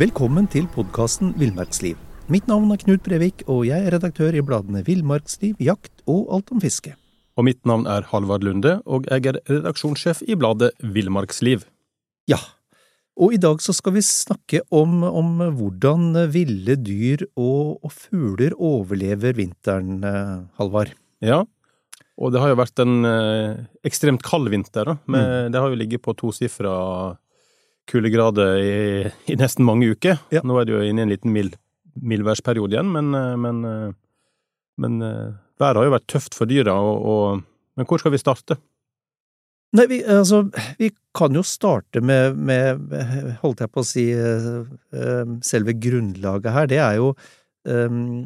Velkommen til podkasten Villmarksliv. Mitt navn er Knut Brevik, og jeg er redaktør i bladene Villmarksliv, Jakt og Alt om fiske. Og mitt navn er Halvard Lunde, og jeg er redaksjonssjef i bladet Villmarksliv. Ja, og i dag så skal vi snakke om, om hvordan ville dyr og, og, fugler overlever vinteren, eh, Halvard. Ja, og det har jo vært en eh, ekstremt kald vinter. Da. Men mm. Det har jo ligget på tosifra kuldegrader i, i, nesten mange uker. Ja. Nå er det jo inne i en liten mild, mildværsperiode igjen, men, eh, men, eh, men, eh, været har jo vært tøft for dyra, og, og, men hvor skal vi starte? Nei, vi, altså, vi kan jo starte med, med, holdt jeg på å si, selve grunnlaget her. Det er jo um,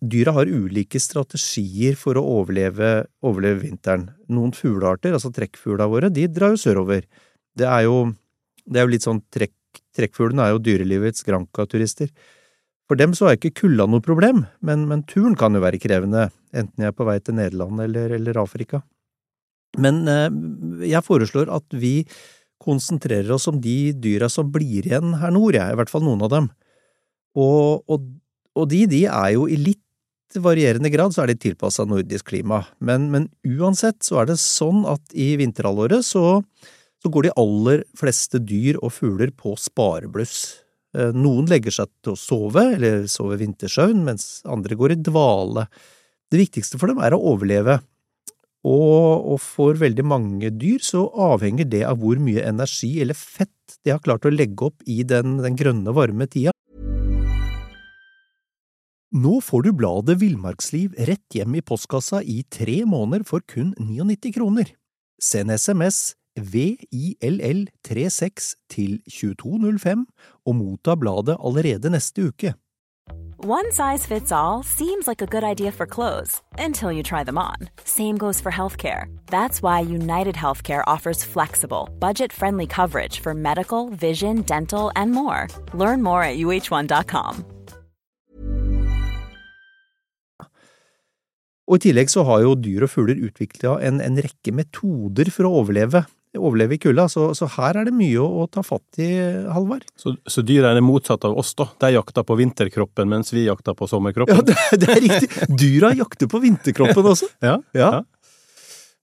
Dyra har ulike strategier for å overleve, overleve vinteren. Noen fuglearter, altså trekkfuglene våre, de drar jo sørover. Det er jo det er jo litt sånn trekk, Trekkfuglene er jo dyrelivets Granca-turister. For dem så er ikke kulda noe problem, men, men, turen kan jo være krevende, enten jeg er på vei til Nederland eller, eller Afrika. Men eh, jeg foreslår at vi konsentrerer oss om de dyra som blir igjen her nord, jeg, i hvert fall noen av dem. Og, og, og de, de er jo i litt varierende grad så er de tilpassa nordisk klima, men, men uansett så er det sånn at i vinterhalvåret så så går de aller fleste dyr og fugler på sparebluss. Eh, noen legger seg til å sove, eller sove vintersøvn, mens andre går i dvale. Det viktigste for dem er å overleve, og, for veldig mange dyr så avhenger det av hvor mye energi eller fett de har klart å legge opp i den, den grønne, varme tida. Nå får du bladet Villmarksliv rett hjem i postkassa i tre måneder for kun 99 kroner. Send SMS VILL36 til 2205 og motta bladet allerede neste uke. One size fits all seems like a good idea for clothes until you try them on. Same goes for healthcare. That's why United Healthcare offers flexible, budget friendly coverage for medical, vision, dental, and more. Learn more at uh1.com. Og I tillegg så har jo dyr og fugler utvikla en, en rekke metoder for å overleve overleve i kulda, så, så, her er det mye å, å ta fatt i, Halvard. Så, så dyra er det motsatte av oss, da? De jakter på vinterkroppen, mens vi jakter på sommerkroppen? Ja, det, det er riktig! Dyra jakter på vinterkroppen også. ja, ja. ja.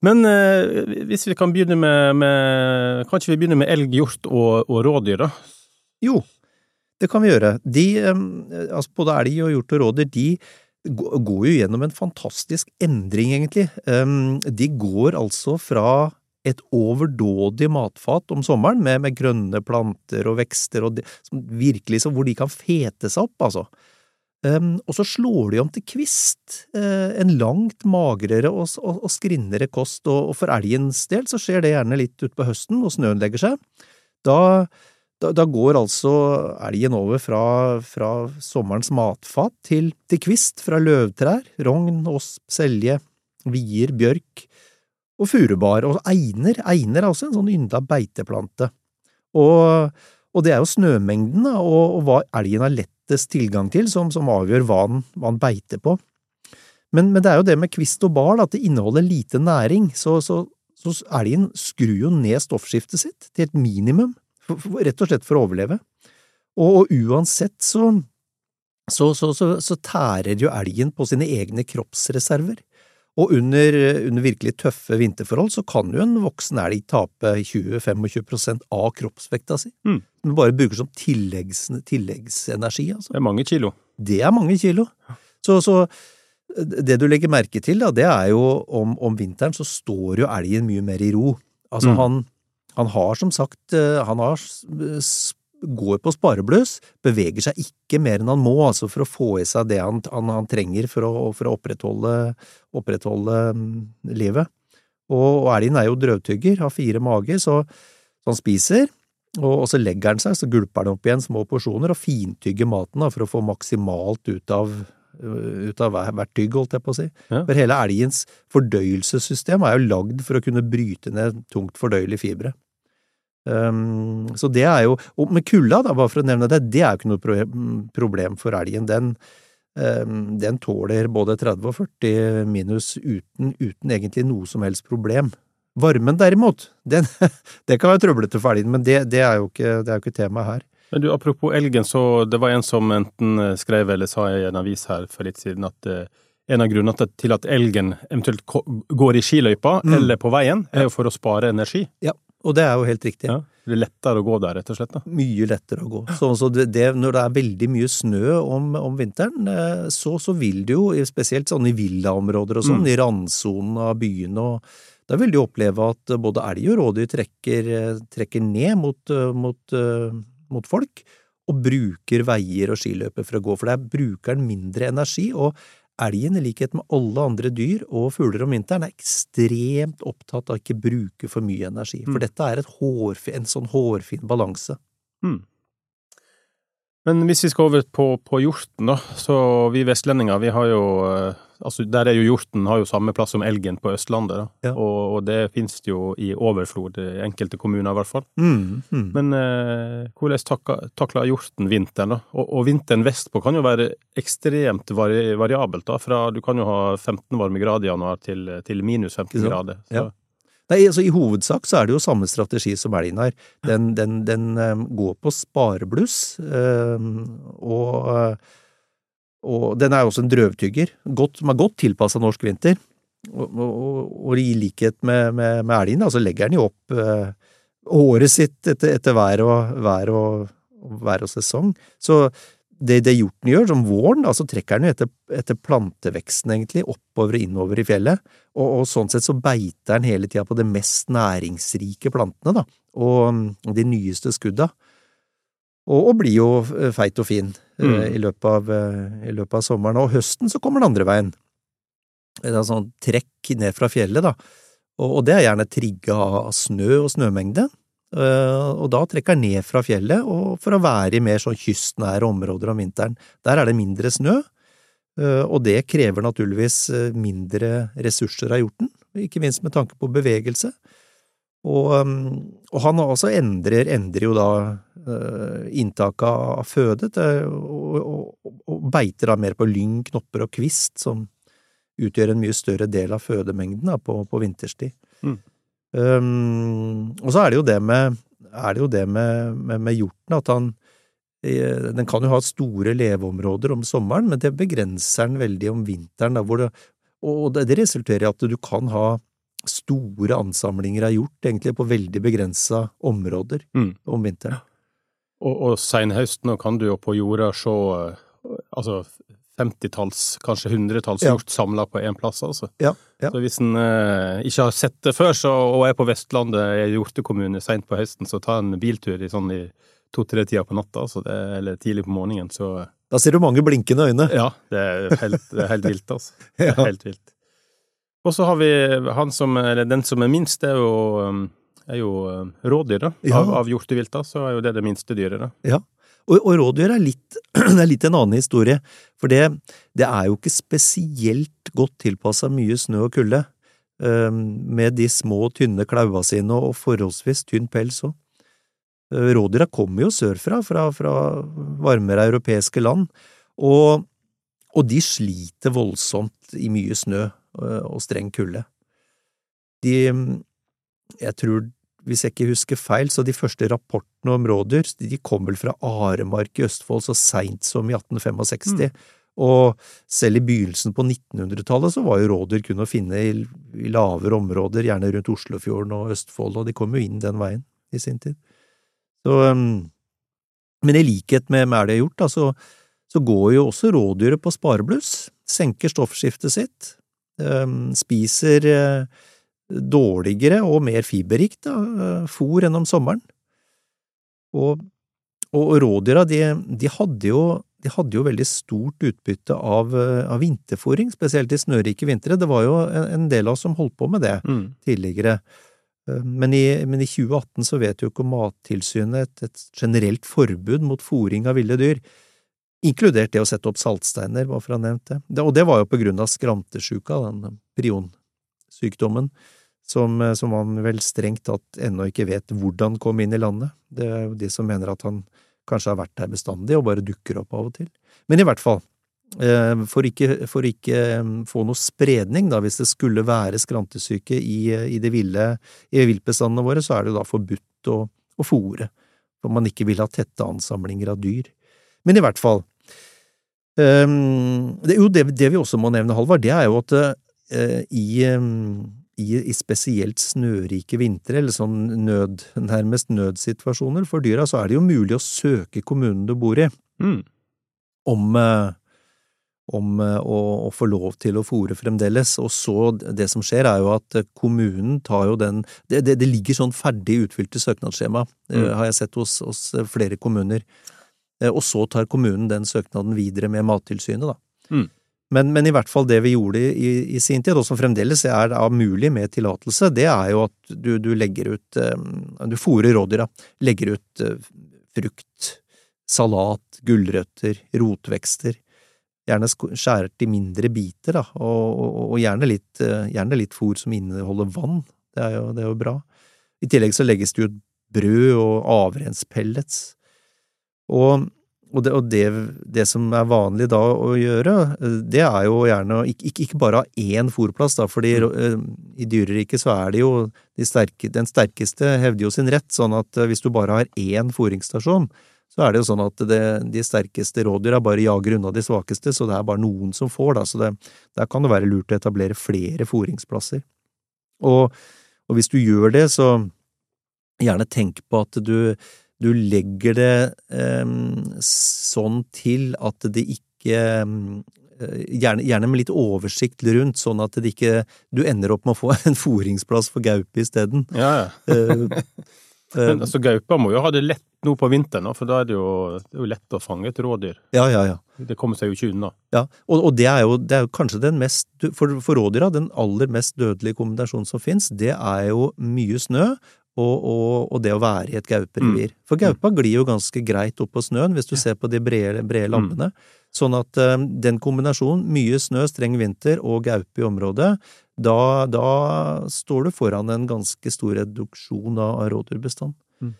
Men eh, hvis vi kan begynne med, med Kanskje vi begynner med elg, hjort og, og rådyr, da? Jo, det kan vi gjøre. De, eh, altså både elg og hjort og rådyr, de går jo gjennom en fantastisk endring, egentlig. De går altså fra et overdådig matfat om sommeren, med, med grønne planter og vekster, og det, virkelig så hvor de kan fete seg opp, altså. Um, og så slår de om til kvist, uh, en langt magrere og, og, og skrinnere kost, og, og, for elgens del så skjer det gjerne litt utpå høsten når snøen legger seg. Da, da, da, går altså elgen over fra, fra sommerens matfat til, til kvist fra løvtrær, rogn, osp, selje, vier, bjørk, og furubar, og einer. Einer er også en sånn ynda beiteplante. Og, og, det er jo snømengden da, og, og, hva elgen har lettest tilgang til, som, som avgjør hva den, hva den, beiter på. Men, men, det er jo det med kvist og bar, at det inneholder lite næring, så, så, så elgen skrur jo ned stoffskiftet sitt til et minimum, for, for, rett og slett for å overleve. Og, og uansett så, så tærer jo elgen på sine egne kroppsreserver. Og under, under, virkelig tøffe vinterforhold så kan jo en voksen elg tape 20-25% av kroppsvekta si. Mm. Den bare bruker som tilleggs, tilleggsenergi. Altså. Det er mange kilo. Det er mange kilo. Så, så det du legger merke til, da, det er jo om, om vinteren så står jo elgen mye mer i ro. Altså mm. han, han har som sagt eh, han har går på sparebluss, beveger seg ikke mer enn han må, altså for å få i seg det han, han, han trenger for å, for å opprettholde, opprettholde um, livet. Og, og elgen er jo drøvtygger, har fire mager, så, så han spiser, og, og, så legger han seg, så gulper han opp igjen små porsjoner og fintygger maten da, for å få maksimalt ut av, ut av hvert tygg, holdt jeg på å si. Ja. For hele elgens fordøyelsessystem er jo lagd for å kunne bryte ned tungt fordøyelige fibre. Um, så det er jo Og med kulda, da, bare for å nevne det, det er jo ikke noe problem for elgen. Den, um, den tåler både 30 og 40 minus uten, uten, egentlig noe som helst problem. Varmen derimot, den, det kan være trøblete for elgen, men det, det er jo ikke, det er ikke temaet her. Men du, Apropos elgen, så det var en som enten skrev eller sa i en avis her for litt siden at eh, en av grunnene til at elgen eventuelt går i skiløypa mm. eller på veien, er jo for å spare energi. Ja, og det er jo helt riktig. Ja, det er lettere å gå der, rett og slett? da? Mye lettere å gå. Så, så det, det, når det er veldig mye snø om, om vinteren, eh, så, så, vil det jo, spesielt sånn i villaområder og sånn, mm. i randsonen av byene og da vil de oppleve at både elg og rådyr trekker, trekker ned mot, mot, mot, folk, og bruker veier og skiløper for å gå, for der bruker den mindre energi, og elgen, i likhet med alle andre dyr og fugler om vinteren, er ekstremt opptatt av å ikke bruke for mye energi, for mm. dette er hårfin, en sånn hårfin balanse. Mm. Men hvis vi skal over på, på hjorten, da, så vi vestlendinger, vi har jo eh, Altså, der er jo hjorten har jo samme plass som elgen på Østlandet. Ja. Og, og, det finnes det jo i overflod, i enkelte kommuner i hvert fall. Mm, mm. Men eh, hvordan takler, takler hjorten vinteren, da? Og, og, vinteren vestpå kan jo være ekstremt vari, variabelt, da. Fra du kan jo ha 15 varmegrader i januar til, til minus 15 grader. Så. Ja. Nei, altså I hovedsak så er det jo samme strategi som elgen har. Den, den, den um, går på sparebluss, um, og, og, den er også en drøvtygger, godt, som er godt tilpassa norsk vinter. Og, og, og, i likhet med, med, med elgen, så legger den jo opp eh, året sitt etter, etter vær, og, vær, vær og sesong. Så det, det hjorten gjør, som våren, da, så trekker den jo etter, etter, planteveksten, egentlig, oppover og innover i fjellet, og, sånn sett så beiter den hele tida på de mest næringsrike plantene, da, og, og de nyeste skudda, og, blir jo eh, feit og fin mm. i, løpet av, eh, i, løpet av, sommeren. Og høsten så kommer den andre veien. Det er sånn trekk ned fra fjellet, da, og, det er gjerne trigga av snø og snømengde. Eh, og da trekker den ned fra fjellet og for å være i mer sånn kystnære områder om vinteren. Der er det mindre snø, eh, og det krever naturligvis eh, mindre ressurser av hjorten, ikke minst med tanke på bevegelse. Og, og han også endrer, endrer jo da inntaket av føde til, og, og, og, beiter da mer på lyng, knopper og kvist, som utgjør en mye større del av fødemengden da, på, på vinterstid. Mm. Um, og så er det jo det med, det jo det med, med, med hjorten, at han eh, den kan jo ha store leveområder om sommeren, men det begrenser den veldig om vinteren. Da, det, og det resulterer i at du kan ha store ansamlinger av hjort egentlig på veldig begrensa områder mm. om vinteren. Og, og seinhøsten kan du jo på jorda se altså 50-talls, kanskje hundretalls ja. hjort samla på én plass, altså. Ja, ja. Så hvis en eh, ikke har sett det før, så, og er på Vestlandet, i hjortekommune seint på høsten, så ta en biltur i sånn i to-tre-tida på natta, altså det, eller tidlig på morgenen, så Da ser du mange blinkende øyne. Ja, det er helt, det er helt vilt, altså. Det er helt vilt. Og så har vi han som, eller den som er minst, det er jo, um, er jo um, rådyr, da. Av, av hjortevilta, så er jo det det minste dyret, da. Ja. Og, og rådyr er litt, er litt, en annen historie, for det, det, er jo ikke spesielt godt tilpassa mye snø og kulde, um, med de små, tynne klaua sine og forholdsvis tynn pels òg. Uh, rådyra kommer jo sørfra, fra, fra varmere europeiske land, og, og, de sliter voldsomt i mye snø og streng kulde. De, jeg tror hvis jeg ikke husker feil, så de første rapportene om rådyr de kom vel fra Aremark i Østfold så seint som i 1865. Mm. Og selv i begynnelsen på 1900-tallet så var jo rådyr kun å finne i, i, lavere områder, gjerne rundt Oslofjorden og Østfold, og de kom jo inn den veien i sin tid. Så, um, men i likhet med, med det gjort, da, så, så, går jo også rådyret på sparebluss, senker stoffskiftet sitt, um, spiser uh, dårligere og mer fiberrikt eh, fôr enn om sommeren. Og, og rådyra, de, de, hadde jo, de, hadde jo, veldig stort utbytte av, eh, av vinterfôring, spesielt i snørike vintre. Det var jo en, en, del av oss som holdt på med det mm. tidligere. Eh, men i, men i, 2018 så vet jo ikke Mattilsynet et, et generelt forbud mot fôring av ville dyr inkludert det å sette opp saltsteiner, bare for å ha nevnt det. Og det var jo på grunn av skrantesjuka, den prionsykdommen som, eh, som han vel strengt tatt ennå ikke vet hvordan kom inn i landet. Det er jo de som mener at han kanskje har vært der bestandig og bare dukker opp av og til. Men i hvert fall, eh, for ikke, for ikke mm, få noe spredning, da, hvis det skulle være skrantesyke i, i de ville, i viltbestandene våre, så er det jo da forbudt å, å fòre. for man ikke vil ha tette ansamlinger av dyr. Men i hvert fall. Um, det, jo, det, det, vi også må nevne, Halvard, det er jo at i, um, i, i, spesielt snørike vintre, eller sånn nød, nærmest nødsituasjoner for dyra, så er det jo mulig å søke kommunen du bor i, mm. om uh, om å, å, få lov til å fòre fremdeles. Og så, det som skjer, er jo at kommunen tar jo den Det, det, det ligger sånn ferdig utfylte søknadsskjema, mm. har jeg sett hos, hos, flere kommuner. Eh, og så tar kommunen den søknaden videre med Mattilsynet, da. Mm. Men, men, i hvert fall det vi gjorde i, i sin tid, og som fremdeles er mulig med tillatelse, det er jo at du, du legger ut eh, Du fôrer rådyra. Legger ut eh, frukt, salat, gulrøtter, rotvekster. Gjerne skjæret i mindre biter, da, og, og, og gjerne litt, gjerne litt fôr som inneholder vann. Det er, jo, det er jo bra. I tillegg så legges det ut brød og avrenspellets. Og, og, det, og det, det, som er vanlig da å gjøre, det er jo gjerne ikke, ikke, ikke bare ha én fòrplass, da, fordi mm. Eh, i dyreriket så er det jo de sterke, den sterkeste hevder jo sin rett, sånn at eh, hvis du bare har én fòringsstasjon, så er det jo sånn at det, de sterkeste rådyra bare jager unna de svakeste, så det er bare noen som får, da, så det, der kan det være lurt å etablere flere fòringsplasser. Og, og hvis du gjør det, så gjerne tenk på at du du legger det um, sånn til at det ikke um, gjerne, gjerne, med litt oversikt rundt, sånn at det ikke Du ender opp med å få en foringsplass for gaupe isteden. Ja, ja. uh, Men altså, Gaupa må jo ha det lett nå på vinteren, for da er det, jo, det er jo lett å fange et rådyr. Ja, ja, ja. Det kommer seg jo ikke unna. Ja, og, og det, er jo, det, er jo, kanskje den mest For, for rådyra, den aller mest dødelige kombinasjonen som fins, det er jo mye snø og, og, og, det å være i et gauperevir. Mm. For gaupa glir jo ganske greit opp på snøen, hvis du ser på de brede, brede mm. Sånn at um, den kombinasjonen, mye snø, streng vinter og gaupe i området, da, da, står du foran en ganske stor reduksjon av, av rådyrbestand. Mm.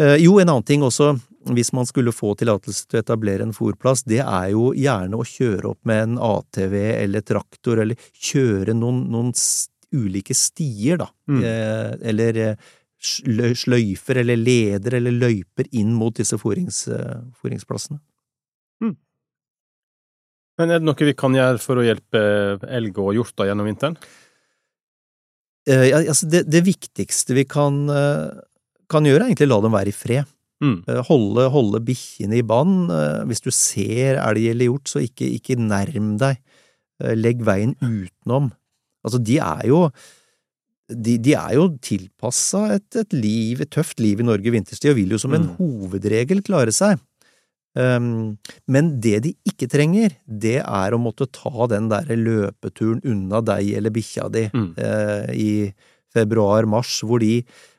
Uh, jo, en annen ting også, hvis man skulle få tillatelse til å etablere en fòrplass, det er jo gjerne å kjøre opp med en ATV eller traktor, eller kjøre noen, noen ulike stier, da, mm. eh, eller sløyfer eller leder eller løyper inn mot disse forings, eh, foringsplassene. Mm. Men er det noe vi kan gjøre for å hjelpe elg og hjorta gjennom vinteren? Eh, altså det, det, viktigste vi kan, eh, kan, gjøre, er egentlig la dem være i fred. Mm. Eh, holde, holde bikkjene i bånd. Hvis du ser elg eller hjort, så ikke, ikke nærm deg. Legg veien utenom. Altså, de er jo de, de, er jo tilpassa et, et, liv, et tøft liv i Norge vinterstid, og vil jo som en mm. hovedregel klare seg. Um, men det de ikke trenger, det er å måtte ta den derre løpeturen unna deg eller bikkja di mm. uh, i februar-mars, hvor,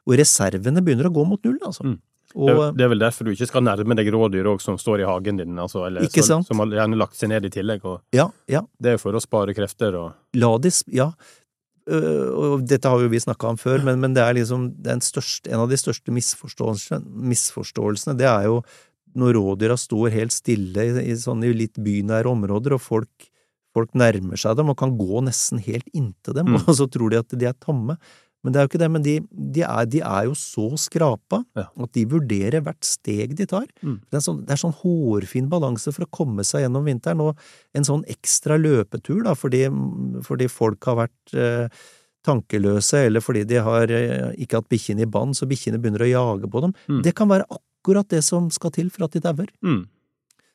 hvor reservene begynner å gå mot null, altså. Mm. Og, det er vel derfor du ikke skal nærme deg rådyr òg som står i hagen din, altså, eller som, som, har gjerne lagt seg ned i tillegg. Og, ja, ja. Det er for å spare krefter og La de, ja, og dette har jo vi snakka om før, men, men, det er liksom det er største, en, av de største misforståelsene, misforståelsene, det er jo når rådyra står helt stille i, i sånne litt bynære områder, og folk, folk, nærmer seg dem og kan gå nesten helt inntil dem, mm. og så tror de at de er tamme. Men det er jo ikke det. Men de, de, er, de er, jo så skrapa ja. at de vurderer hvert steg de tar. Mm. Det, er sånn, det, er sånn, hårfin balanse for å komme seg gjennom vinteren, og en sånn ekstra løpetur, da, fordi, fordi folk har vært eh, tankeløse, eller fordi de har eh, ikke hatt bikkjene i bånd, så bikkjene begynner å jage på dem. Mm. Det kan være akkurat det som skal til for at de dauer. Mm.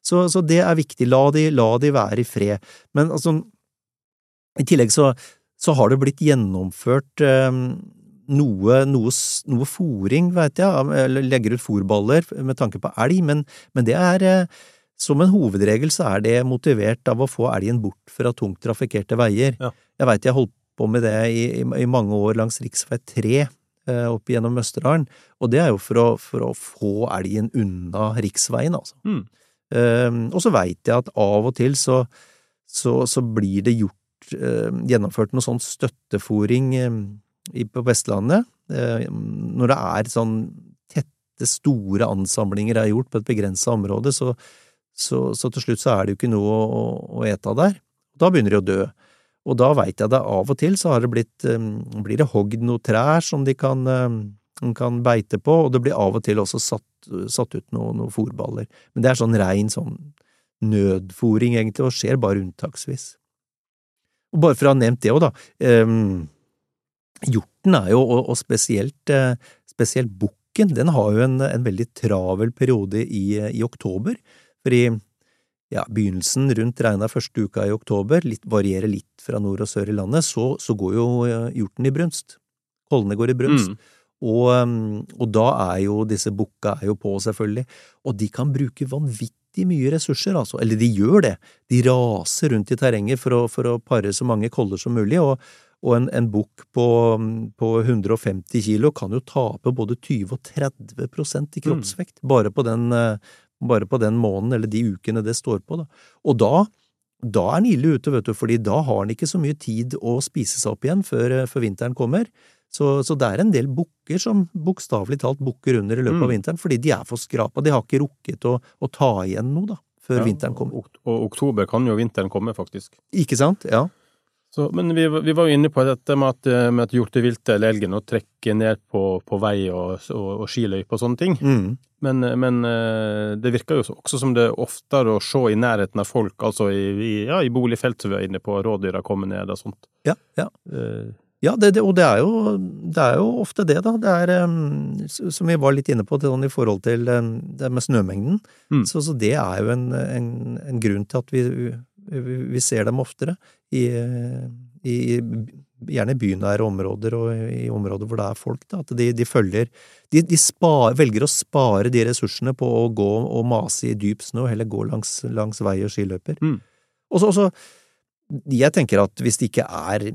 Så, så, det er viktig. La de, la de være i fred. Men altså, i tillegg så så har det blitt gjennomført eh, noe, noe, noe fòring, veit jeg, eller legger ut fòrballer med tanke på elg, men, men det er eh, som en hovedregel så er det motivert av å få elgen bort fra tungt trafikkerte veier. Ja. Jeg veit jeg holdt på med det i, i, i mange år langs rv. 3 eh, opp gjennom Østerdalen, og det er jo for å, for å få elgen unna riksveien, altså. Mm. Um, og så veit jeg at av og til så, så, så blir det gjort gjennomført noe sånn støttefòring eh, på Vestlandet. Eh, når det er sånn tette, store ansamlinger er gjort på et begrensa område, så, så, så, til slutt så er det jo ikke noe å, å ete der. Da begynner de å dø. Og da veit jeg det av og til så har det blitt, blir det hogd noen trær som de kan, kan, beite på, og det blir av og til også satt satt ut noen noe fòrballer. Men det er sånn rein sånn nødfòring, egentlig, og skjer bare unntaksvis. Og bare for å ha nevnt det òg, da. Um, hjorten er jo, og, og spesielt, uh, spesielt bukken, den har jo en, en veldig travel periode i, i oktober. For i ja, begynnelsen rundt regna første uka i oktober, litt, varierer litt fra nord og sør i landet, så, så går jo uh, hjorten i brunst. Kollene går i brunst. Mm. Og, um, og, da er jo disse bukka er jo på, selvfølgelig, og de kan bruke vanvittig mye ressurser, altså. Eller de gjør det. De raser rundt i terrenget for å, for å pare så mange koller som mulig, og, og en, en bukk på, på, 150 kilo kan jo tape både 20 og 30% i kroppsvekt, mm. bare, på den, uh, bare på den måneden eller de ukene det står på. Da. Og da, da er han ille ute, vet du, fordi da har han ikke så mye tid å spise seg opp igjen før, før vinteren kommer. Så, så, det er en del bukker som bokstavelig talt bukker under i løpet mm. av vinteren, fordi de er for skrapa. De har ikke rukket å, å ta igjen noe, da, før ja, vinteren kommer. Og, og oktober kan jo vinteren komme, faktisk. Ikke sant? Ja. Så, men vi, vi, var jo inne på dette med at, med at hjorteviltet eller elgen å trekke ned på, på vei og, og, og skiløype og sånne ting. Mm. Men, men, eh, det virker jo også som det er oftere å se i nærheten av folk, altså i, i, ja, i boligfelt som vi er inne på, rådyra kommer ned og sånt. Ja, ja. Uh, ja, det, det, og det er, jo, det er, jo, ofte det, da. Det er, som vi var litt inne på, sånn i forhold til det med snømengden. Mm. Så, så, det er jo en, en, en grunn til at vi, vi, ser dem oftere i, i gjerne bynære områder og i områder hvor det er folk. Da, at de, de følger De, de spar, velger å spare de ressursene på å gå og mase i dyp snø, og heller gå langs, langs vei og skiløper. Mm. Og så jeg tenker at hvis det ikke er,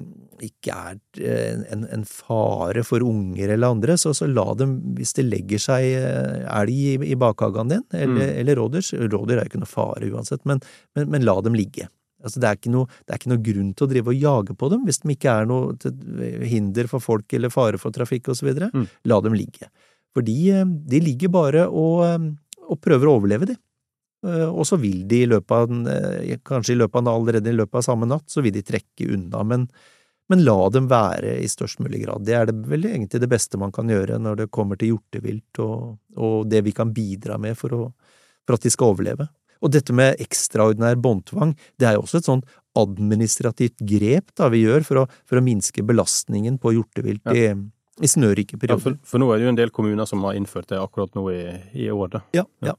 ikke er eh, en, en, fare for unger eller andre, så, så, la dem, hvis det legger seg eh, elg i, i bakhagen din, eller, mm. eller rådyr Rådyr er jo ikke noe fare uansett, men, men, men la dem ligge. Altså, det, er noe, det, er ikke noe, grunn til å drive og jage på dem hvis de ikke er noe hinder for folk eller fare for trafikk osv. Mm. La dem ligge. For de, eh, de ligger bare og, og prøver å overleve, de. Eh, og så vil de i løpet av, den, kanskje i løpet av allerede i løpet av samme natt, så vil de trekke unna, men, men la dem være i størst mulig grad. Det er det vel egentlig det beste man kan gjøre når det kommer til hjortevilt og, og det vi kan bidra med for, å, for, at de skal overleve. Og dette med ekstraordinær båndtvang, det er jo også et sånn administrativt grep da vi gjør for å, for å minske belastningen på hjortevilt ja. i, i snørike perioder. Ja, for, for, nå er det jo en del kommuner som har innført det akkurat nå i, i år, da. Ja, ja.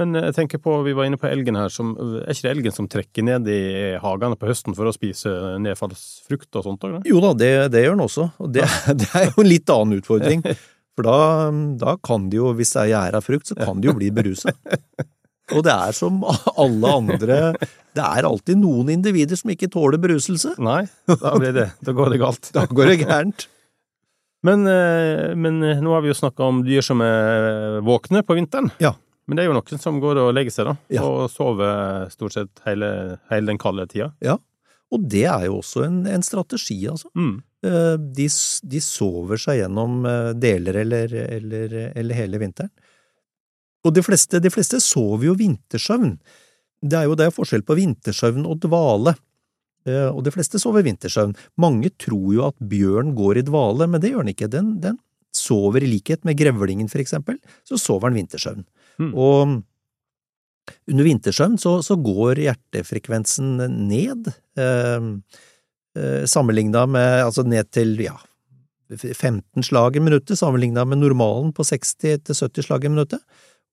Men jeg tenker på, vi var inne på elgen her, som, er ikke det elgen som trekker ned i hagene på høsten for å spise nedfallsfrukt og sånt? Eller? Jo da, det, det gjør den også, og det, det, er jo en litt annen utfordring. For da, da kan de jo, hvis det er gjæra frukt, så kan de jo bli berusa. Og det er som alle andre, det er alltid noen individer som ikke tåler beruselse. Nei, da blir det, da går det galt. Da går det gærent. Men, eh, men nå har vi jo snakka om dyr som er våkne på vinteren. Ja. Men det er jo noen som går og legger seg, da, ja. og sover stort sett hele, hele den kalde tida. Ja, og det er jo også en, en strategi, altså. Mm. Eh, de, de, sover seg gjennom eh, deler eller, eller, eller hele vinteren. Og de fleste, de fleste, sover jo vintersøvn. Det er jo det er forskjell på vintersøvn og dvale. Eh, og de fleste sover vintersøvn. Mange tror jo at bjørn går i dvale, men det gjør den ikke. Den, den sover i likhet med grevlingen, for eksempel, så sover den vintersøvn. Mm. Og under vintersøvn så, så, går hjertefrekvensen ned, eh, eh, sammenligna med altså ned til ja, 15 slag i minuttet, sammenligna med normalen på 60–70 slag i minuttet.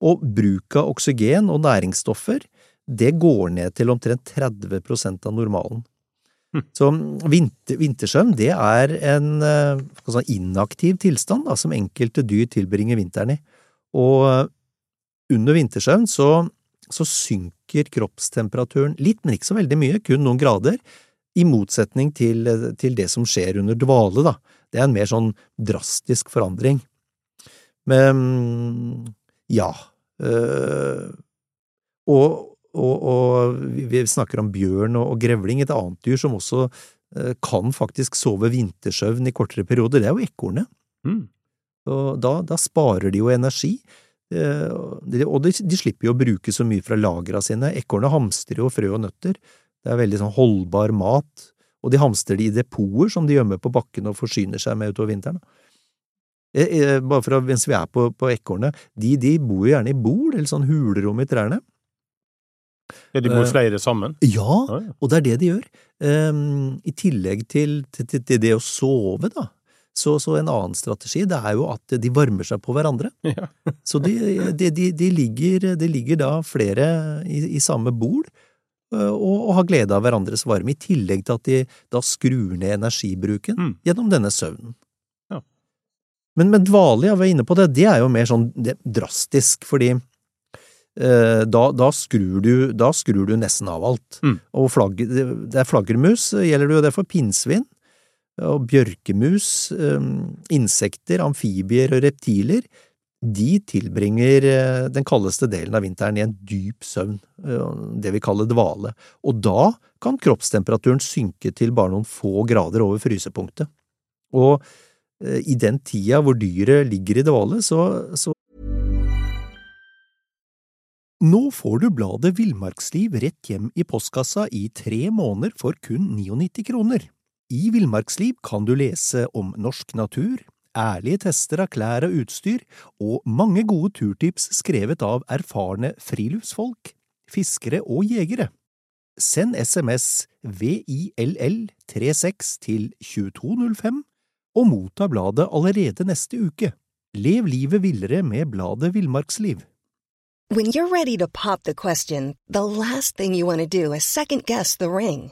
Og bruk av oksygen og næringsstoffer, det går ned til omtrent 30% av normalen. Mm. Så vinter, vintersøvn, det er en uh, inaktiv tilstand da, som enkelte dyr tilbringer vinteren i. Og under vintersøvn så, så synker kroppstemperaturen litt, men ikke så veldig mye, kun noen grader, i motsetning til, til det som skjer under dvale, da. Det er en mer sånn drastisk forandring. Men ja øh, og, og, og, vi snakker om bjørn og, og, grevling, et annet dyr som også øh, kan faktisk sove vintersøvn i kortere perioder, det er jo ekornet. Mm. Da, da, sparer de jo energi. Eh, og de, de, slipper jo å bruke så mye fra lagra sine. Ekornet hamstrer jo frø og nøtter. Det er veldig sånn holdbar mat. Og de hamstrer det i depoter som de gjemmer på bakken og forsyner seg med utover vinteren. Eh, bare for å, mens vi er på, på ekornet, de, de bor jo gjerne i bol, eller sånn hulrom i trærne. Ja, De bor flere sammen? Ja, og det er det de gjør. Um, I tillegg til, til, til, det å sove, da, så, så, en annen strategi det er jo at de varmer seg på hverandre. Ja. så de, de, de, ligger, de, ligger, da flere i, i samme bol og, og, har glede av hverandres varme, i tillegg til at de da skrur ned energibruken mm. gjennom denne søvnen. Men, men dvale, jeg var inne på det, det er jo mer sånn drastisk, fordi eh, da, da, skrur du, da, skrur du, nesten av alt. Mm. Og flagg, det er flaggermus, gjelder det jo det for pinnsvin, og bjørkemus, eh, insekter, amfibier og reptiler, de tilbringer eh, den kaldeste delen av vinteren i en dyp søvn, eh, det vi kaller dvale, og da kan kroppstemperaturen synke til bare noen få grader over frysepunktet. Og i den tida hvor dyret ligger i dvale, så, så Nå får du bladet Villmarksliv rett hjem i postkassa i tre måneder for kun 99 kroner. I Villmarksliv kan du lese om norsk natur, ærlige tester av klær og utstyr, og mange gode turtips skrevet av erfarne friluftsfolk, fiskere og jegere. Send SMS VILL36 til 2205 og motta bladet allerede neste uke. Lev livet villere med bladet Villmarksliv. When you're ready to pop the question, the last thing you want to do is second guess the ring.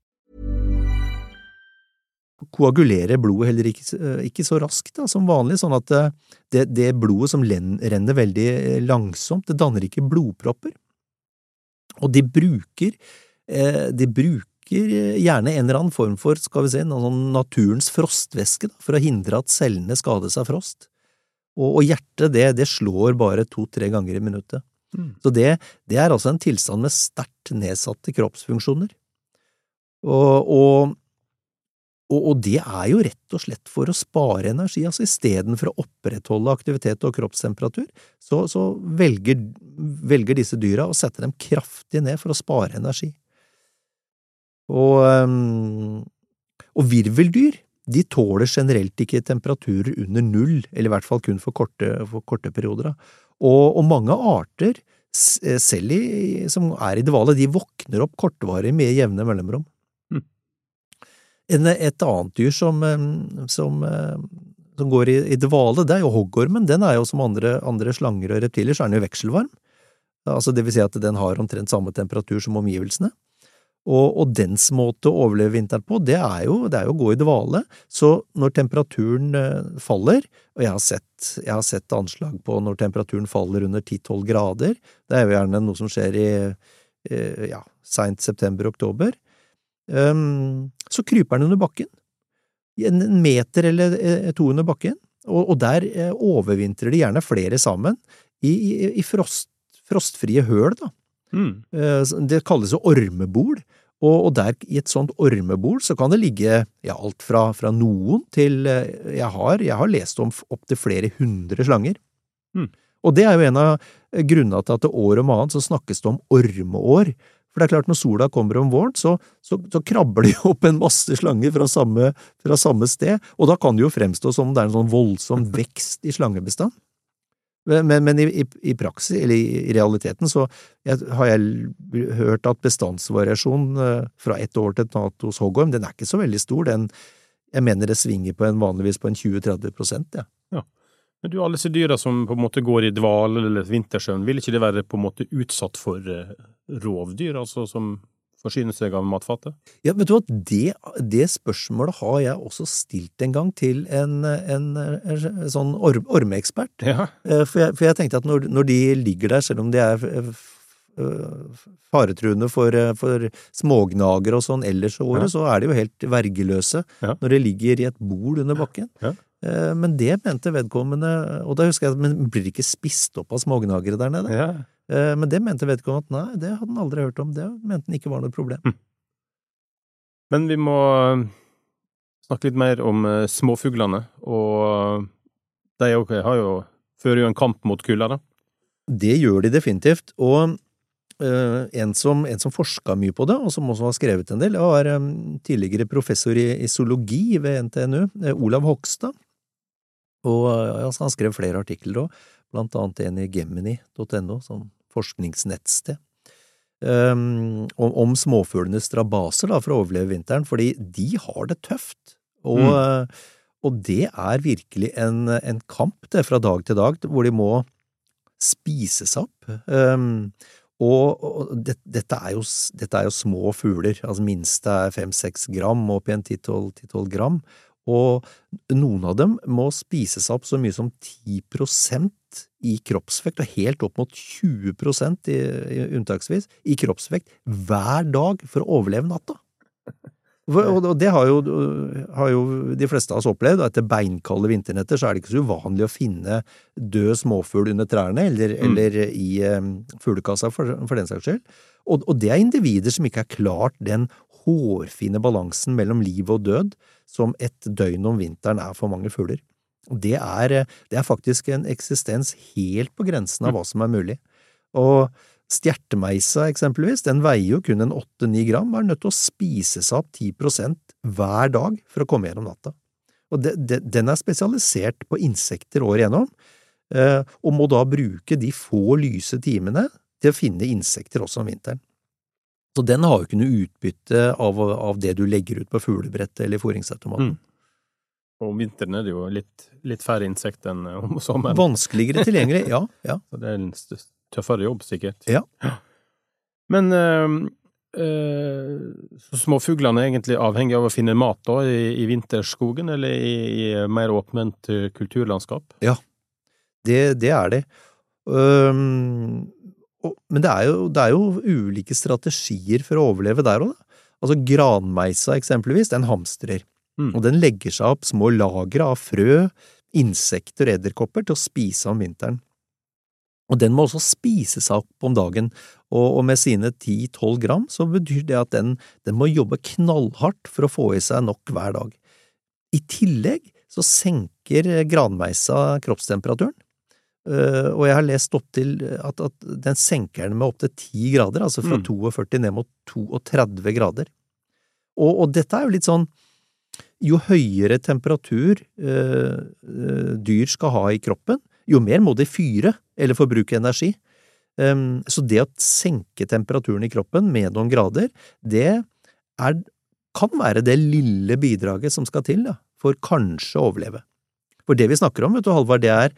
Koagulerer blodet heller ikke, eh, ikke så raskt da, som vanlig, sånn at eh, det, det blodet som renner veldig eh, langsomt, det danner ikke blodpropper. Og de bruker, de bruker gjerne en eller annen form for, skal vi noen sånn naturens frostvæske da, for å hindre at cellene skades av frost. Og, og hjertet, det, det, slår bare to–tre ganger i minuttet. Mm. Så det, det, er altså en tilstand med sterkt nedsatte kroppsfunksjoner. Og, og, og, det er jo rett og slett for å spare energi, altså istedenfor å opprettholde aktivitet og kroppstemperatur, så, så velger, velger, disse dyra å sette dem kraftig ned for å spare energi. Og, og virveldyr, de tåler generelt ikke temperaturer under null, eller i hvert fall kun for korte, for korte perioder. Og, og, mange arter, eh, selv i, som er i dvale, de våkner opp kortvarig med jevne mellomrom. Et annet dyr som, som, som går i, i, dvale, det er jo hoggormen. Den er jo som andre, andre slanger og reptiler, så er den jo vekselvarm. Altså det vil si at den har omtrent samme temperatur som omgivelsene. Og, og, dens måte å overleve vinteren på, det er, jo, det er jo å gå i dvale. Så når temperaturen eh, faller, og jeg har, sett, jeg har sett anslag på når temperaturen faller under 10–12 grader, det er jo gjerne noe som skjer i eh, ja, seint september–oktober, um, så kryper den under bakken. En meter eller eh, to under bakken. Og, og der overvintrer de gjerne flere sammen, i, i, i frost, frostfrie høl, da. Mm. Det kalles jo ormebol, og, og, der i et sånt ormebol så kan det ligge ja, alt fra, fra noen til eh, jeg har, jeg har lest om opptil flere hundre slanger. Mm. Og det er jo en av grunnene til at det år om annet så snakkes det om ormeår. For det er klart, når sola kommer om våren, så, så, så krabber det opp en masse slanger fra samme, fra samme, sted, og da kan det jo fremstå som det er en sånn voldsom vekst i slangebestand. Men, men i, i, i, praksis, eller i, i realiteten, så jeg, har jeg hørt at bestandsvariasjonen uh, fra ett år til et annet hos hoggorm, den er ikke så veldig stor. Den, jeg mener det svinger på en, vanligvis på en 20–30 prosent, ja. ja. Men du, alle disse dyra som på en måte går i dvale eller vintersøvn, vil ikke det være på en måte utsatt for uh, rovdyr, altså som forsyne seg av matfatet? Ja, vet du hva, det, det, spørsmålet har jeg også stilt en gang til en, en, en sånn or, ormeekspert. Ja. Eh, for, for, jeg, tenkte at når, når, de ligger der, selv om de er faretruende for, for smågnager og sånn ellers i året, ja. så er de jo helt vergeløse ja. når de ligger i et bol under bakken. Eh, men det mente vedkommende, og da husker jeg at men blir ikke spist opp av smågnagere der nede? Ja. men det mente vedkommende at nei, det hadde han aldri hørt om. Det mente han ikke var noe problem. Mm. Men vi må eh, snakke litt mer om eh, småfuglene, og de har jo fører jo en kamp mot kulda, da. Det gjør de definitivt, og uh, en, som, en som forska mye på det, og som også har skrevet en del, var um, tidligere professor i, i, zoologi ved NTNU, Olav Hogstad. Og altså, han skrev flere artikler òg, blant annet en i gemini.no, sånn forskningsnettsted. Um, om, om småfuglenes strabaser da, for å overleve vinteren, fordi de har det tøft. Og, mm. og det er virkelig en, en, kamp det fra dag til dag, hvor de må spises opp. Um, og, og det, dette, er jo, dette, er jo, små fugler, altså minste er fem–seks gram, opp i en ti–tolv gram, og noen av dem må spise seg opp så mye som 10% i kroppsvekt, og helt opp mot 20 i, i unntaksvis, i kroppsvekt hver dag for å overleve natta. Og det har jo, har jo, de fleste av oss opplevd. Etter beinkalde vinternetter så er det ikke så uvanlig å finne død småfugl under trærne, eller, mm. eller i um, fuglekassa, for, for, den saks skyld. Og, og, det er individer som ikke har klart den hårfine balansen mellom liv og død som et døgn om vinteren er for mange fugler. Det er, det er faktisk en eksistens helt på grensen av hva som er mulig. Og Stjertemeisa, eksempelvis, den veier jo kun en åtte–ni gram, og er nødt til å spise seg opp ti prosent hver dag for å komme gjennom natta. Og de, de, den er spesialisert på insekter år igjennom, eh, og må da bruke de få lyse timene til å finne insekter også om vinteren. Så den har jo ikke noe utbytte av, av det du legger ut på fuglebrettet eller fôringsautomaten. Mm. Og om vinteren er det jo litt, litt færre insekter enn om sommeren. Vanskeligere tilgjengelig, ja. ja. Så det er en tøffere jobb, sikkert. Ja. Men øh, øh, småfuglene er egentlig avhengig av å finne mat da, i, i vinterskogen, eller i, i, mer åpent eh, kulturlandskap? Ja, det, det er det. Um, og, men det er, jo, det er, jo, ulike strategier for å overleve der òg. Altså granmeisa eksempelvis, den hamstrer. Mm. Og den legger seg opp små lagre av frø, insekter og edderkopper til å spise om vinteren. Og den må også spise seg opp om dagen, og, og med sine 10–12 gram så betyr det at den, den, må jobbe knallhardt for å få i seg nok hver dag. I tillegg så senker granmeisa kroppstemperaturen, og jeg har lest opp til at, at den senker den med opptil 10 grader, altså fra mm. 42 ned mot 32 grader. Og, og, dette er jo litt sånn jo høyere temperatur uh, dyr skal ha i kroppen, jo mer må de fyre eller forbruke energi. Um, så det å senke temperaturen i kroppen med noen grader, det er, kan være det lille bidraget som skal til da, for kanskje å overleve. For det vi snakker om, vet du, Halvard, det er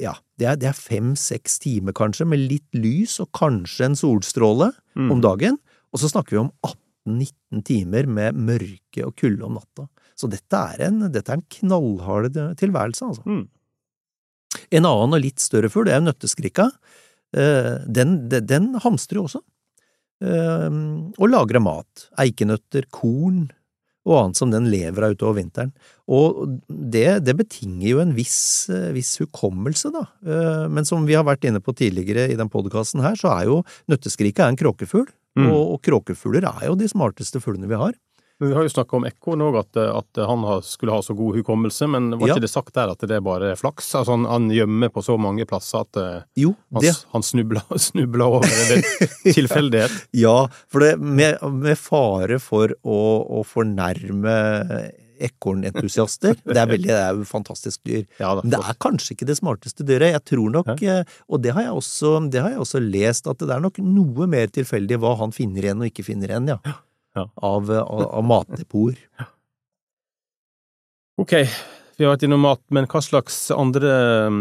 ja, det er fem–seks timer kanskje, med litt lys og kanskje en solstråle mm. om dagen, og så snakker vi om 18–19 timer med mørke og kulde om natta. Så dette er en, dette er en knallhard tilværelse, altså. Mm. En annen og litt større fugl, det er nøtteskrikka. Eh, den, den, den hamstrer jo også, eh, og lagrer mat. Eikenøtter, korn og annet som den lever av utover vinteren. Og det, det betinger jo en viss, eh, viss, hukommelse, da. Men som vi har vært inne på tidligere i den podkasten her, så er jo nøtteskriket en kråkefugl. Mm. Og, og kråkefugler er jo de smarteste fuglene vi har. Vi har jo snakka om ekorn òg, at, at, han skulle ha så god hukommelse, men var ja. ikke det sagt der at det er bare flaks? Altså han, han gjemmer på så mange plasser at eh, jo, han, han snubla, over en tilfeldighet? ja, for det, med, med fare for å, å fornærme ekornentusiaster. Det er veldig, det er jo fantastisk dyr. Ja, det, Men det er kanskje ikke det smarteste dyret. Jeg tror nok. Eh, og det har, også, det har, jeg også, lest, at det er nok noe mer tilfeldig hva han finner igjen og ikke finner igjen, ja ja. av, av, av matdepoter. Ok, vi har vært innom mat, men hva slags andre um,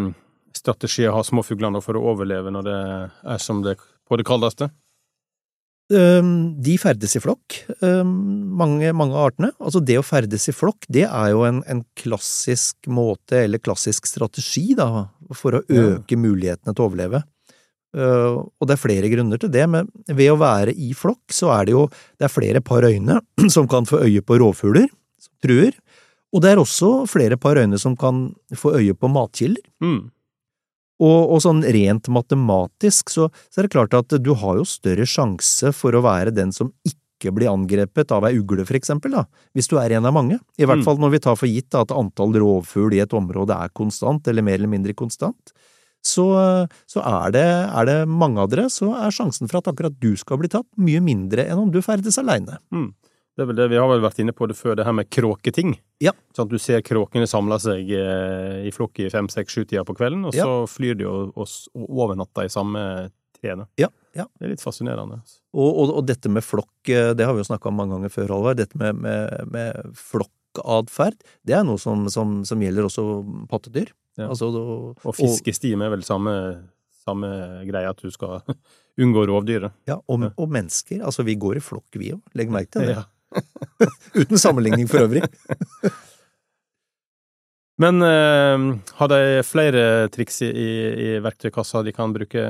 strategier har småfuglene for å overleve når det er som det på det kaldeste? Um, de ferdes i flokk, um, mange, mange artene. Altså det å ferdes i flokk, det er jo en, en klassisk måte, eller klassisk strategi, da, for å øke mulighetene til å overleve. Uh, og det er flere grunner til det, men ved å være i flokk, så er det jo det er flere par øyne som kan få øye på rovfugler som truer, og det er også flere par øyne som kan få øye på matkilder. Mm. Og, og, sånn rent matematisk så, så, er det klart at du har jo større sjanse for å være den som ikke blir angrepet av ei ugle, for eksempel, da, hvis du er en av mange. I hvert mm. fall når vi tar for gitt da, at antall rovfugl i et område er konstant, eller mer eller mindre konstant. Så, så er, det, er, det, mange av dere, så er sjansen for at akkurat du skal bli tatt, mye mindre enn om du ferdes aleine. Mm. Det er vel det vi har vel vært inne på det før, det her med kråketing. Ja. Sånn at du ser kråkene samle seg eh, i flokk i fem, seks, sju-tida på kvelden, og så flyr de og, og overnatter i samme trene. Ja, ja. Det er litt fascinerende. Og, og, og, dette med flokk, eh, det har vi jo snakka om mange ganger før, Halvard. Dette med, med, med flokkatferd, det er noe som, som, som gjelder også pattedyr. Ja. Altså, da, og fiskestim er vel samme, samme greie, at du skal unngå rovdyret. Ja, og, og, mennesker. Altså, vi går i flokk, vi òg. Legg merke til det. Ja. Uten sammenligning for øvrig. Men eh, har de flere triks i, i, verktøykassa de kan bruke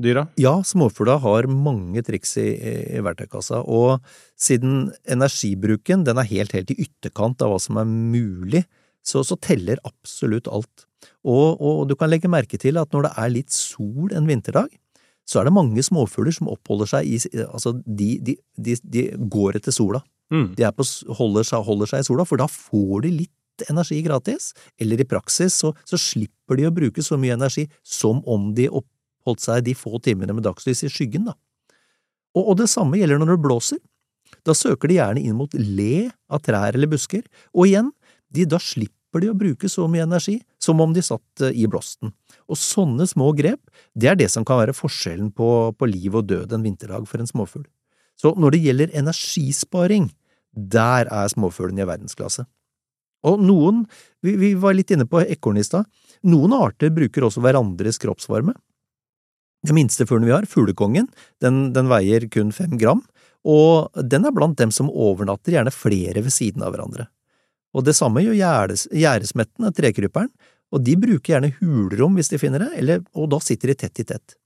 dyra? Ja, småfugla har mange triks i, i, verktøykassa, og siden energibruken den er helt, helt i ytterkant av hva som er mulig, så, så teller absolutt alt. Og, og, du kan legge merke til at når det er litt sol en vinterdag, så er det mange småfugler som oppholder seg i Altså, de, de, de, de går etter sola. Mm. De på, holder, seg, holder, seg, i sola, for da får de litt energi gratis. Eller i praksis så, så, slipper de å bruke så mye energi som om de oppholdt seg de få timene med dagslys i skyggen, da. Og, og det samme gjelder når det blåser. Da søker de gjerne inn mot le av trær eller busker, og igjen, de, da slipper de å bruke så mye energi som om de satt eh, i blåsten. Og sånne små grep, det er det som kan være forskjellen på, på liv og død en vinterdag for en småfugl. Så når det gjelder energisparing, der er småfuglene i verdensklasse. Og noen, vi, vi var litt inne på ekorn i stad, noen arter bruker også hverandres kroppsvarme. Den minste fuglen vi har, fuglekongen, den, den, veier kun fem gram, og den er blant dem som overnatter gjerne flere ved siden av hverandre. Og det samme gjør gjerdesmetten, trekryperen, og de bruker gjerne hulrom hvis de finner det, eller, og da sitter de tett i tett.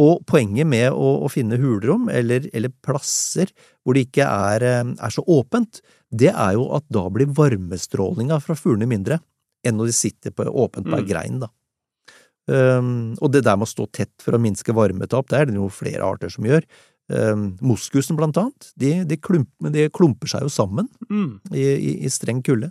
Og poenget med å, å finne hulrom, eller, eller, plasser hvor det ikke er, eh, er, så åpent, det er jo at da blir varmestrålinga fra fuglene mindre enn når de sitter på, åpent på ei mm. grein, da. Um, og det der med å stå tett for å minske varmetap, det er det jo flere arter som gjør. Um, moskusen, blant annet, de, de, klump, de klumper seg jo sammen mm. i, i, i streng kulde.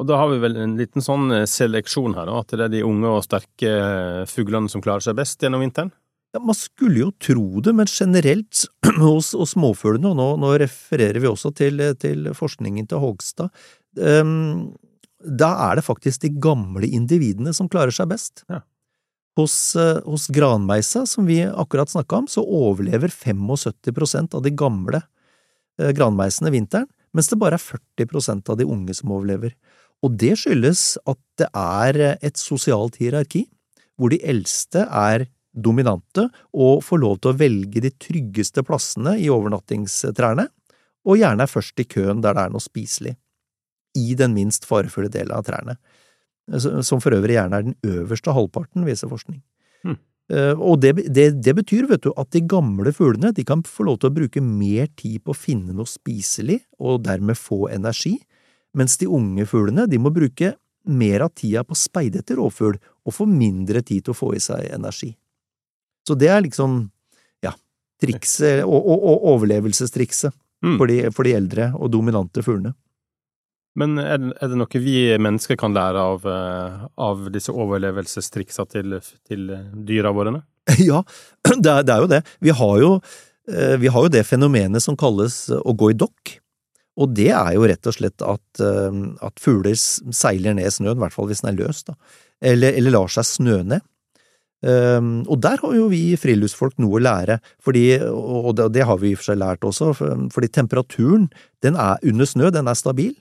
Og da har vi vel en liten sånn eh, seleksjon her, da, at det er de unge og sterke eh, fuglene som klarer seg best gjennom vinteren? Ja, Man skulle jo tro det, men generelt hos, hos småfuglene, og nå, nå, refererer vi også til, til forskningen til Hogstad, um, da er det faktisk de gamle individene som klarer seg best. Ja. Hos, uh, hos granmeisa, som vi akkurat snakka om, så overlever 75% av de gamle uh, granmeisene vinteren, mens det bare er 40% av de unge som overlever. Og det skyldes at det er et sosialt hierarki, hvor de eldste er dominante og får lov til å velge de tryggeste plassene i overnattingstrærne, og gjerne er først i køen der det er noe spiselig, i den minst farefulle delen av trærne, som for øvrig gjerne er den øverste halvparten, viser forskning. Hmm. Og det, det, det, betyr, vet du, at de gamle fuglene de kan få lov til å bruke mer tid på å finne noe spiselig, og dermed få energi, mens de unge fuglene de må bruke mer av tida på å speide etter rovfugl og få mindre tid til å få i seg energi. Så det er liksom, ja, trikset, og, og, og overlevelsestrikset mm. for, de, for, de, eldre og dominante fuglene. Men er det, noe vi mennesker kan lære av, eh, av disse overlevelsestriksa til, til dyra våre? Ja, det er, det er, jo det. Vi har jo, eh, vi har jo det fenomenet som kalles å gå i dokk. Og det er jo rett og slett at, eh, at fugler seiler ned snøen, i hvert fall hvis den er løs, da, eller, eller lar seg snø ned. Um, og der har jo vi friluftsfolk noe å lære, fordi, og det, det har vi i og for seg lært også, fordi temperaturen den er under snø, den er stabil,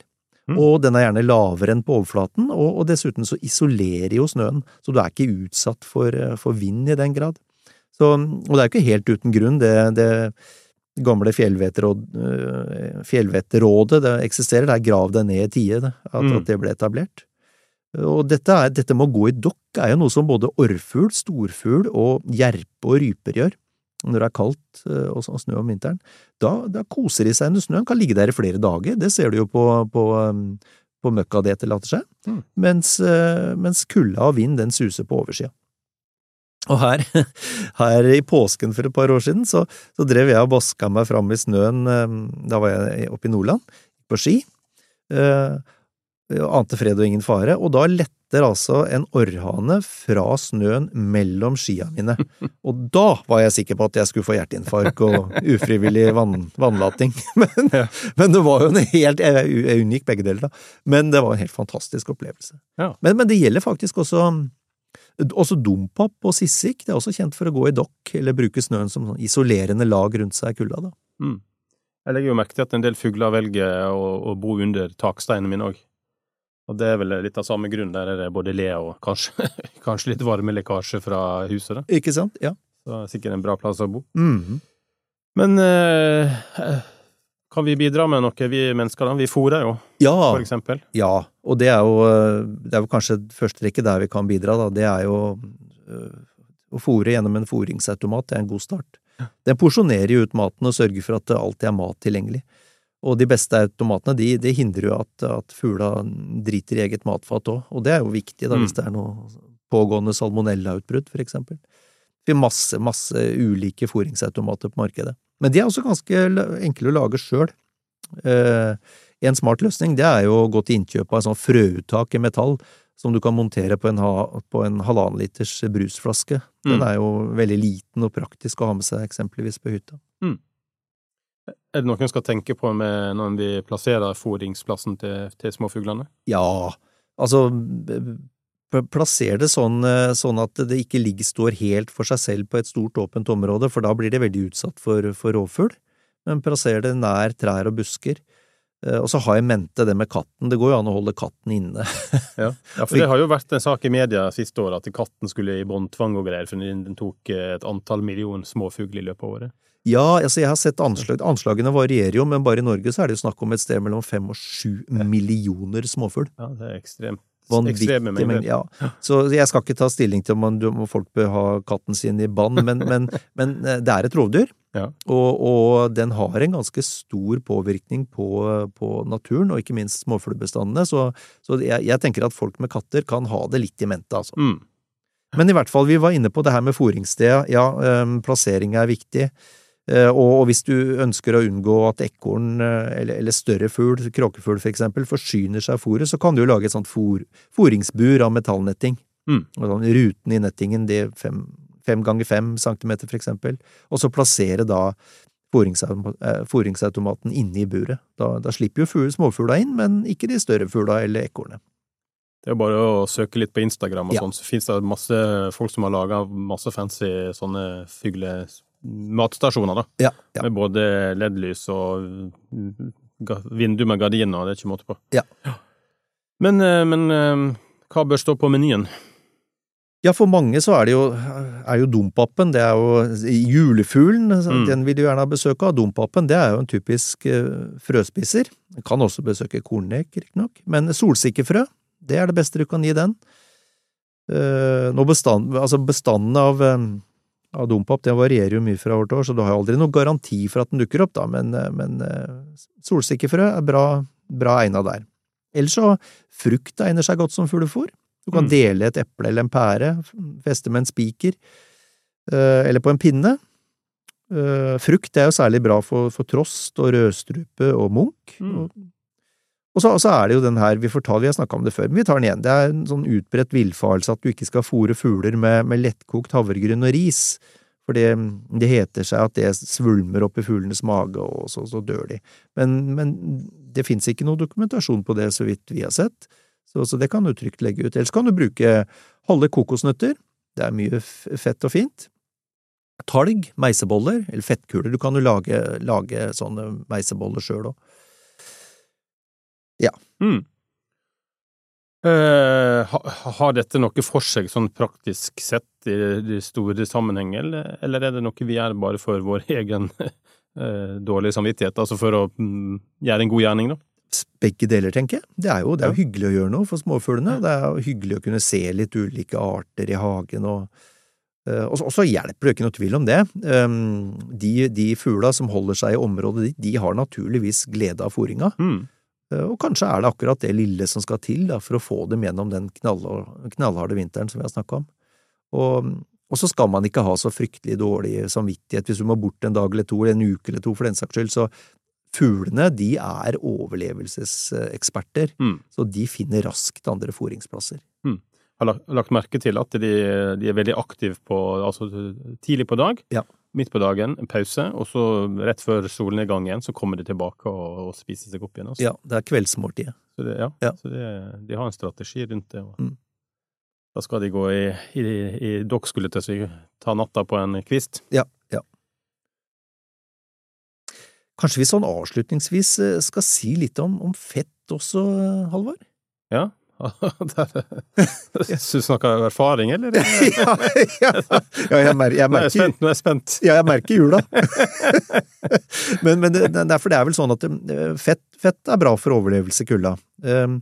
mm. og den er gjerne lavere enn på overflaten, og, og, dessuten så isolerer jo snøen, så du er ikke utsatt for, for vind i den grad. Så, og det er jo ikke helt uten grunn, det, det gamle eh, fjellvettrådet det eksisterer, det er Grav deg ned i tide, at, mm. at, det ble etablert. Og dette, er, dette med å gå i dokk er jo noe som både orrfugl, storfugl og gjerpe og ryper gjør. Når det er kaldt eh, og snø om vinteren, da, da, koser de seg under snøen, kan ligge der i flere dager. Det ser du jo på, på, um, på møkka det etterlater seg, Mm. mens, eh, mens kulda og vind den suser på oversida. Og her, her i påsken for et par år siden, så, så drev jeg og baska meg fram i snøen, eh, da var jeg oppe i Nordland, på ski, og ante fred og ingen fare, og da letter altså en orrhane fra snøen mellom skia mine, og da var jeg sikker på at jeg skulle få hjerteinfarkt og ufrivillig vann, vannlating, men, Ja. men det var jo en helt, jeg, jeg unngikk begge deler da, men det var en helt fantastisk opplevelse. Ja. Men, men det gjelder faktisk også også dompap og sissik, det er også kjent for å gå i dokk eller bruke snøen som sånn isolerende lag rundt seg i kulda, da. Mm. Jeg legger jo merke til at en del fugler velger å, å bo under taksteinene mine òg. Og det er vel litt av samme grunn, der er det både le og kanskje, kanskje litt varmelekkasje fra huset, da. Ikke sant? Ja. Så er sikkert en bra plass å bo. Mhm. Men eh, eh, kan vi bidra med noe, vi mennesker, da? Vi fôrer jo, Ja, for eksempel. ja, og det er jo, øh, det er jo kanskje første rekke der vi kan bidra, da. Det er jo øh, å fôre gjennom en fôringsautomat, det er en god start. Den porsjonerer jo ut maten og sørger for at det alltid er mat tilgjengelig. Og de beste automatene, de, de hindrer jo at, at fugla driter i eget matfat òg, og det er jo viktig da, Mm. hvis det er noe pågående salmonellautbrudd, for eksempel. Det blir masse, masse ulike fôringsautomater på markedet. Men de er også ganske enkle å lage sjøl. Eh, en smart løsning det er jo å gå til innkjøp av en sånn frøuttak i metall som du kan montere på en, ha, på en halvannen liters brusflaske. Den Mm. er jo veldig liten og praktisk å ha med seg eksempelvis på hytta. Er det noe en skal tenke på med når vi plasserer fôringsplassen til, til småfuglene? Ja, altså plasser det sånn, eh, sånn at det ikke ligger, står helt for seg selv på et stort åpent område, for da blir det veldig utsatt for, for rovfugl. Men plasser det nær trær og busker. Eh, Og så har jeg mente det med katten. Det går jo an å holde katten inne. Ja. ja, for det har jo vært en sak i media siste året at katten skulle i båndtvang og greier, for den tok et antall million småfugler i løpet av året. Ja, altså jeg har sett anslag, anslagene varierer jo, men bare i Norge så er det jo snakk om et sted mellom fem og sju millioner småfugl. Ja, det er ekstremt. Ekstreme mengder. mengde. Ja. Så jeg skal ikke ta stilling til om, folk bør ha katten sin i bånd, men, men, men eh, det er et rovdyr. Ja. Og, og den har en ganske stor påvirkning på, på naturen, og ikke minst småfuglbestandene. Så, så jeg, jeg tenker at folk med katter kan ha det litt i mente, altså. Mm. Men i hvert fall, vi var inne på det her med fôringssted. Ja, øhm, plassering er viktig. Eh, og, hvis du ønsker å unngå at ekorn eh, eller, eller større fugl, kråkefugl for eksempel, forsyner seg av fôret, så kan du jo lage et sånt fôr, fôringsbur av metallnetting. Mm. Sånn, ruten i nettingen, det er fem, fem ganger fem centimeter for eksempel. Og så plassere da eh, fôringsautomaten inne i buret. Da, da slipper jo fugl, småfugla inn, men ikke de større fugla eller ekornet. Det er bare å søke litt på Instagram og Ja. sånn, så finnes det masse folk som har laga masse fancy sånne fugle... Matstasjoner, da. Ja, ja. Med både LED-lys og vindu med gardiner, det er ikke måte på. Ja. Men, eh, men eh, hva bør stå på menyen? Ja, for mange så er det jo, er jo dompapen, det er jo julefuglen, Mm. den vil du gjerne ha besøk av. Dompapen, det er jo en typisk eh, frøspiser. Den kan også besøke kornek, riktignok, men solsikkefrø, det er det beste du kan gi den. Nå bestand, altså bestanden av, av dompap, det varierer jo mye fra år til år, så du har jo aldri noen garanti for at den dukker opp, da, men, eh, men eh, solsikkefrø er bra, bra egna der. Ellers så, frukt egner seg godt som fuglefôr. Du kan Mm. dele et eple eller en pære, feste med en spiker, eh, eller på en pinne. Frukt er jo særlig bra for, for trost og rødstrupe og munk. Mm. Og, og så, og så er det jo den her, vi får ta, vi har snakka om det før, men vi tar den igjen. Det er en sånn utbredt villfarelse at du ikke skal fòre fugler med, med lettkokt havregryn og ris. For det, det heter seg at det svulmer opp i fuglenes mage, og så, så dør de. Men, men det fins ikke noe dokumentasjon på det, så vidt vi har sett. Så, så det kan du trygt legge ut. Ellers kan du bruke halve kokosnøtter. Det er mye fett og fint. Talg, meiseboller, eller fettkuler. Du kan jo lage, lage sånne meiseboller sjøl òg. Mm. Eh, ha, har dette noe for seg, sånn praktisk sett, i de store sammenheng, eller, eller er det noe vi gjør bare for vår egen eh, dårlige samvittighet, altså for å mm, gjøre en god gjerning, da? Begge deler, tenker jeg. Det er jo, det er jo Ja. hyggelig å gjøre noe for småfuglene. Det er jo hyggelig å kunne se litt ulike arter i hagen, og eh, og så- hjelper det ikke noe tvil om det. Um, De, de fugla som holder seg i området ditt, de har naturligvis glede av fôringa. Mm. Eh, og kanskje er det akkurat det lille som skal til da, for å få dem gjennom den knallharde vinteren som vi har snakka om. Og, og, så skal man ikke ha så fryktelig dårlig samvittighet hvis du må bort en dag eller to, eller en uke eller to for den saks skyld. Så fuglene, de er overlevelseseksperter, mm. så de finner raskt andre fôringsplasser. Mm. Har lagt merke til at de, de er veldig aktive på, altså tidlig på dag. Ja midt på dagen, en pause, og så rett før solnedgangen så kommer de tilbake og, og spiser seg opp igjen. Også. Ja, det er kveldsmåltidet. Så, det, ja, ja. så det, de har en strategi rundt det. Mm. Da skal de gå i, i, i Dere skulle til å ta natta på en kvist? Ja. ja. Kanskje vi sånn avslutningsvis eh, skal si litt om, om fett også, Halvard? Ja. Syns du snakker av erfaring, eller? ja, ja, ja jeg, mer, jeg, merker Nå er jeg spent. Nå er jeg spent. Ja, jeg merker jula. men, men det, derfor det er vel sånn at eh, fett, fett, er bra for overlevelse i kulda. Um,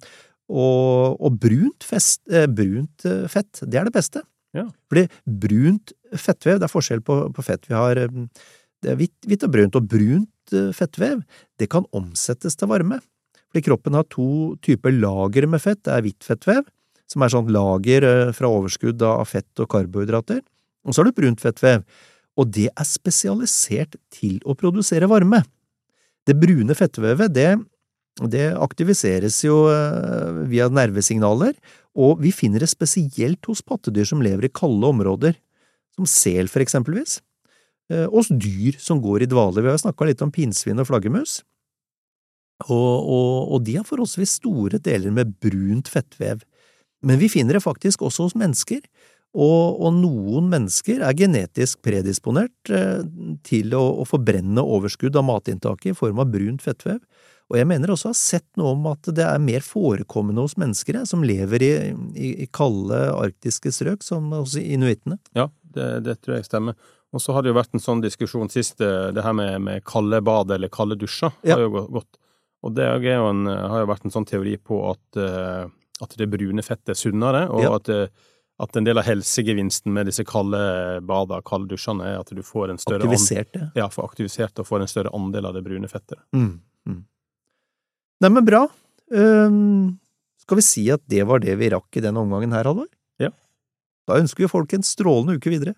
og, og brunt, fest, eh, brunt, eh, fett, det er det beste. Ja. Fordi brunt fettvev, det er forskjell på, på fett. Vi har det er hvitt, hvitt og brunt, og brunt fettvev, det kan omsettes til varme. Fordi kroppen har to typer lager med fett. Det er hvitt fettvev, som er sånn lager eh, fra overskudd av fett og karbohydrater. Og så har du brunt fettvev, og det er spesialisert til å produsere varme. Det brune fettvevet, det, det aktiviseres jo eh, via nervesignaler, og vi finner det spesielt hos pattedyr som lever i kalde områder, som sel for eksempelvis, eh, hos dyr som går i dvale. Vi har snakka litt om pinnsvin og flaggermus. Og, og, og, de har forholdsvis store deler med brunt fettvev. Men vi finner det faktisk også hos mennesker, og, og noen mennesker er genetisk predisponert eh, til å, å, forbrenne overskudd av matinntaket i form av brunt fettvev. Og jeg mener også å ha sett noe om at det er mer forekommende hos mennesker som lever i, i, i kalde arktiske strøk, som hos inuittene. Ja, det, det tror jeg stemmer. Og så har det jo vært en sånn diskusjon sist, eh, det her med, med kalde bad eller kalde dusjer. Ja. har jo gått og det jo en, har jo vært en sånn teori på at, uh, at det brune fettet er sunnere, og ja. at, uh, at, en del av helsegevinsten med disse kalde badene, kalde dusjene, er at du får en større Aktivisert det? Ja, får aktivisert og får en større andel av det brune fettet. Mm, mm. Neimen, bra. Um, skal vi si at det var det vi rakk i denne omgangen her, Halvor? Ja. Da ønsker vi folk en strålende uke videre.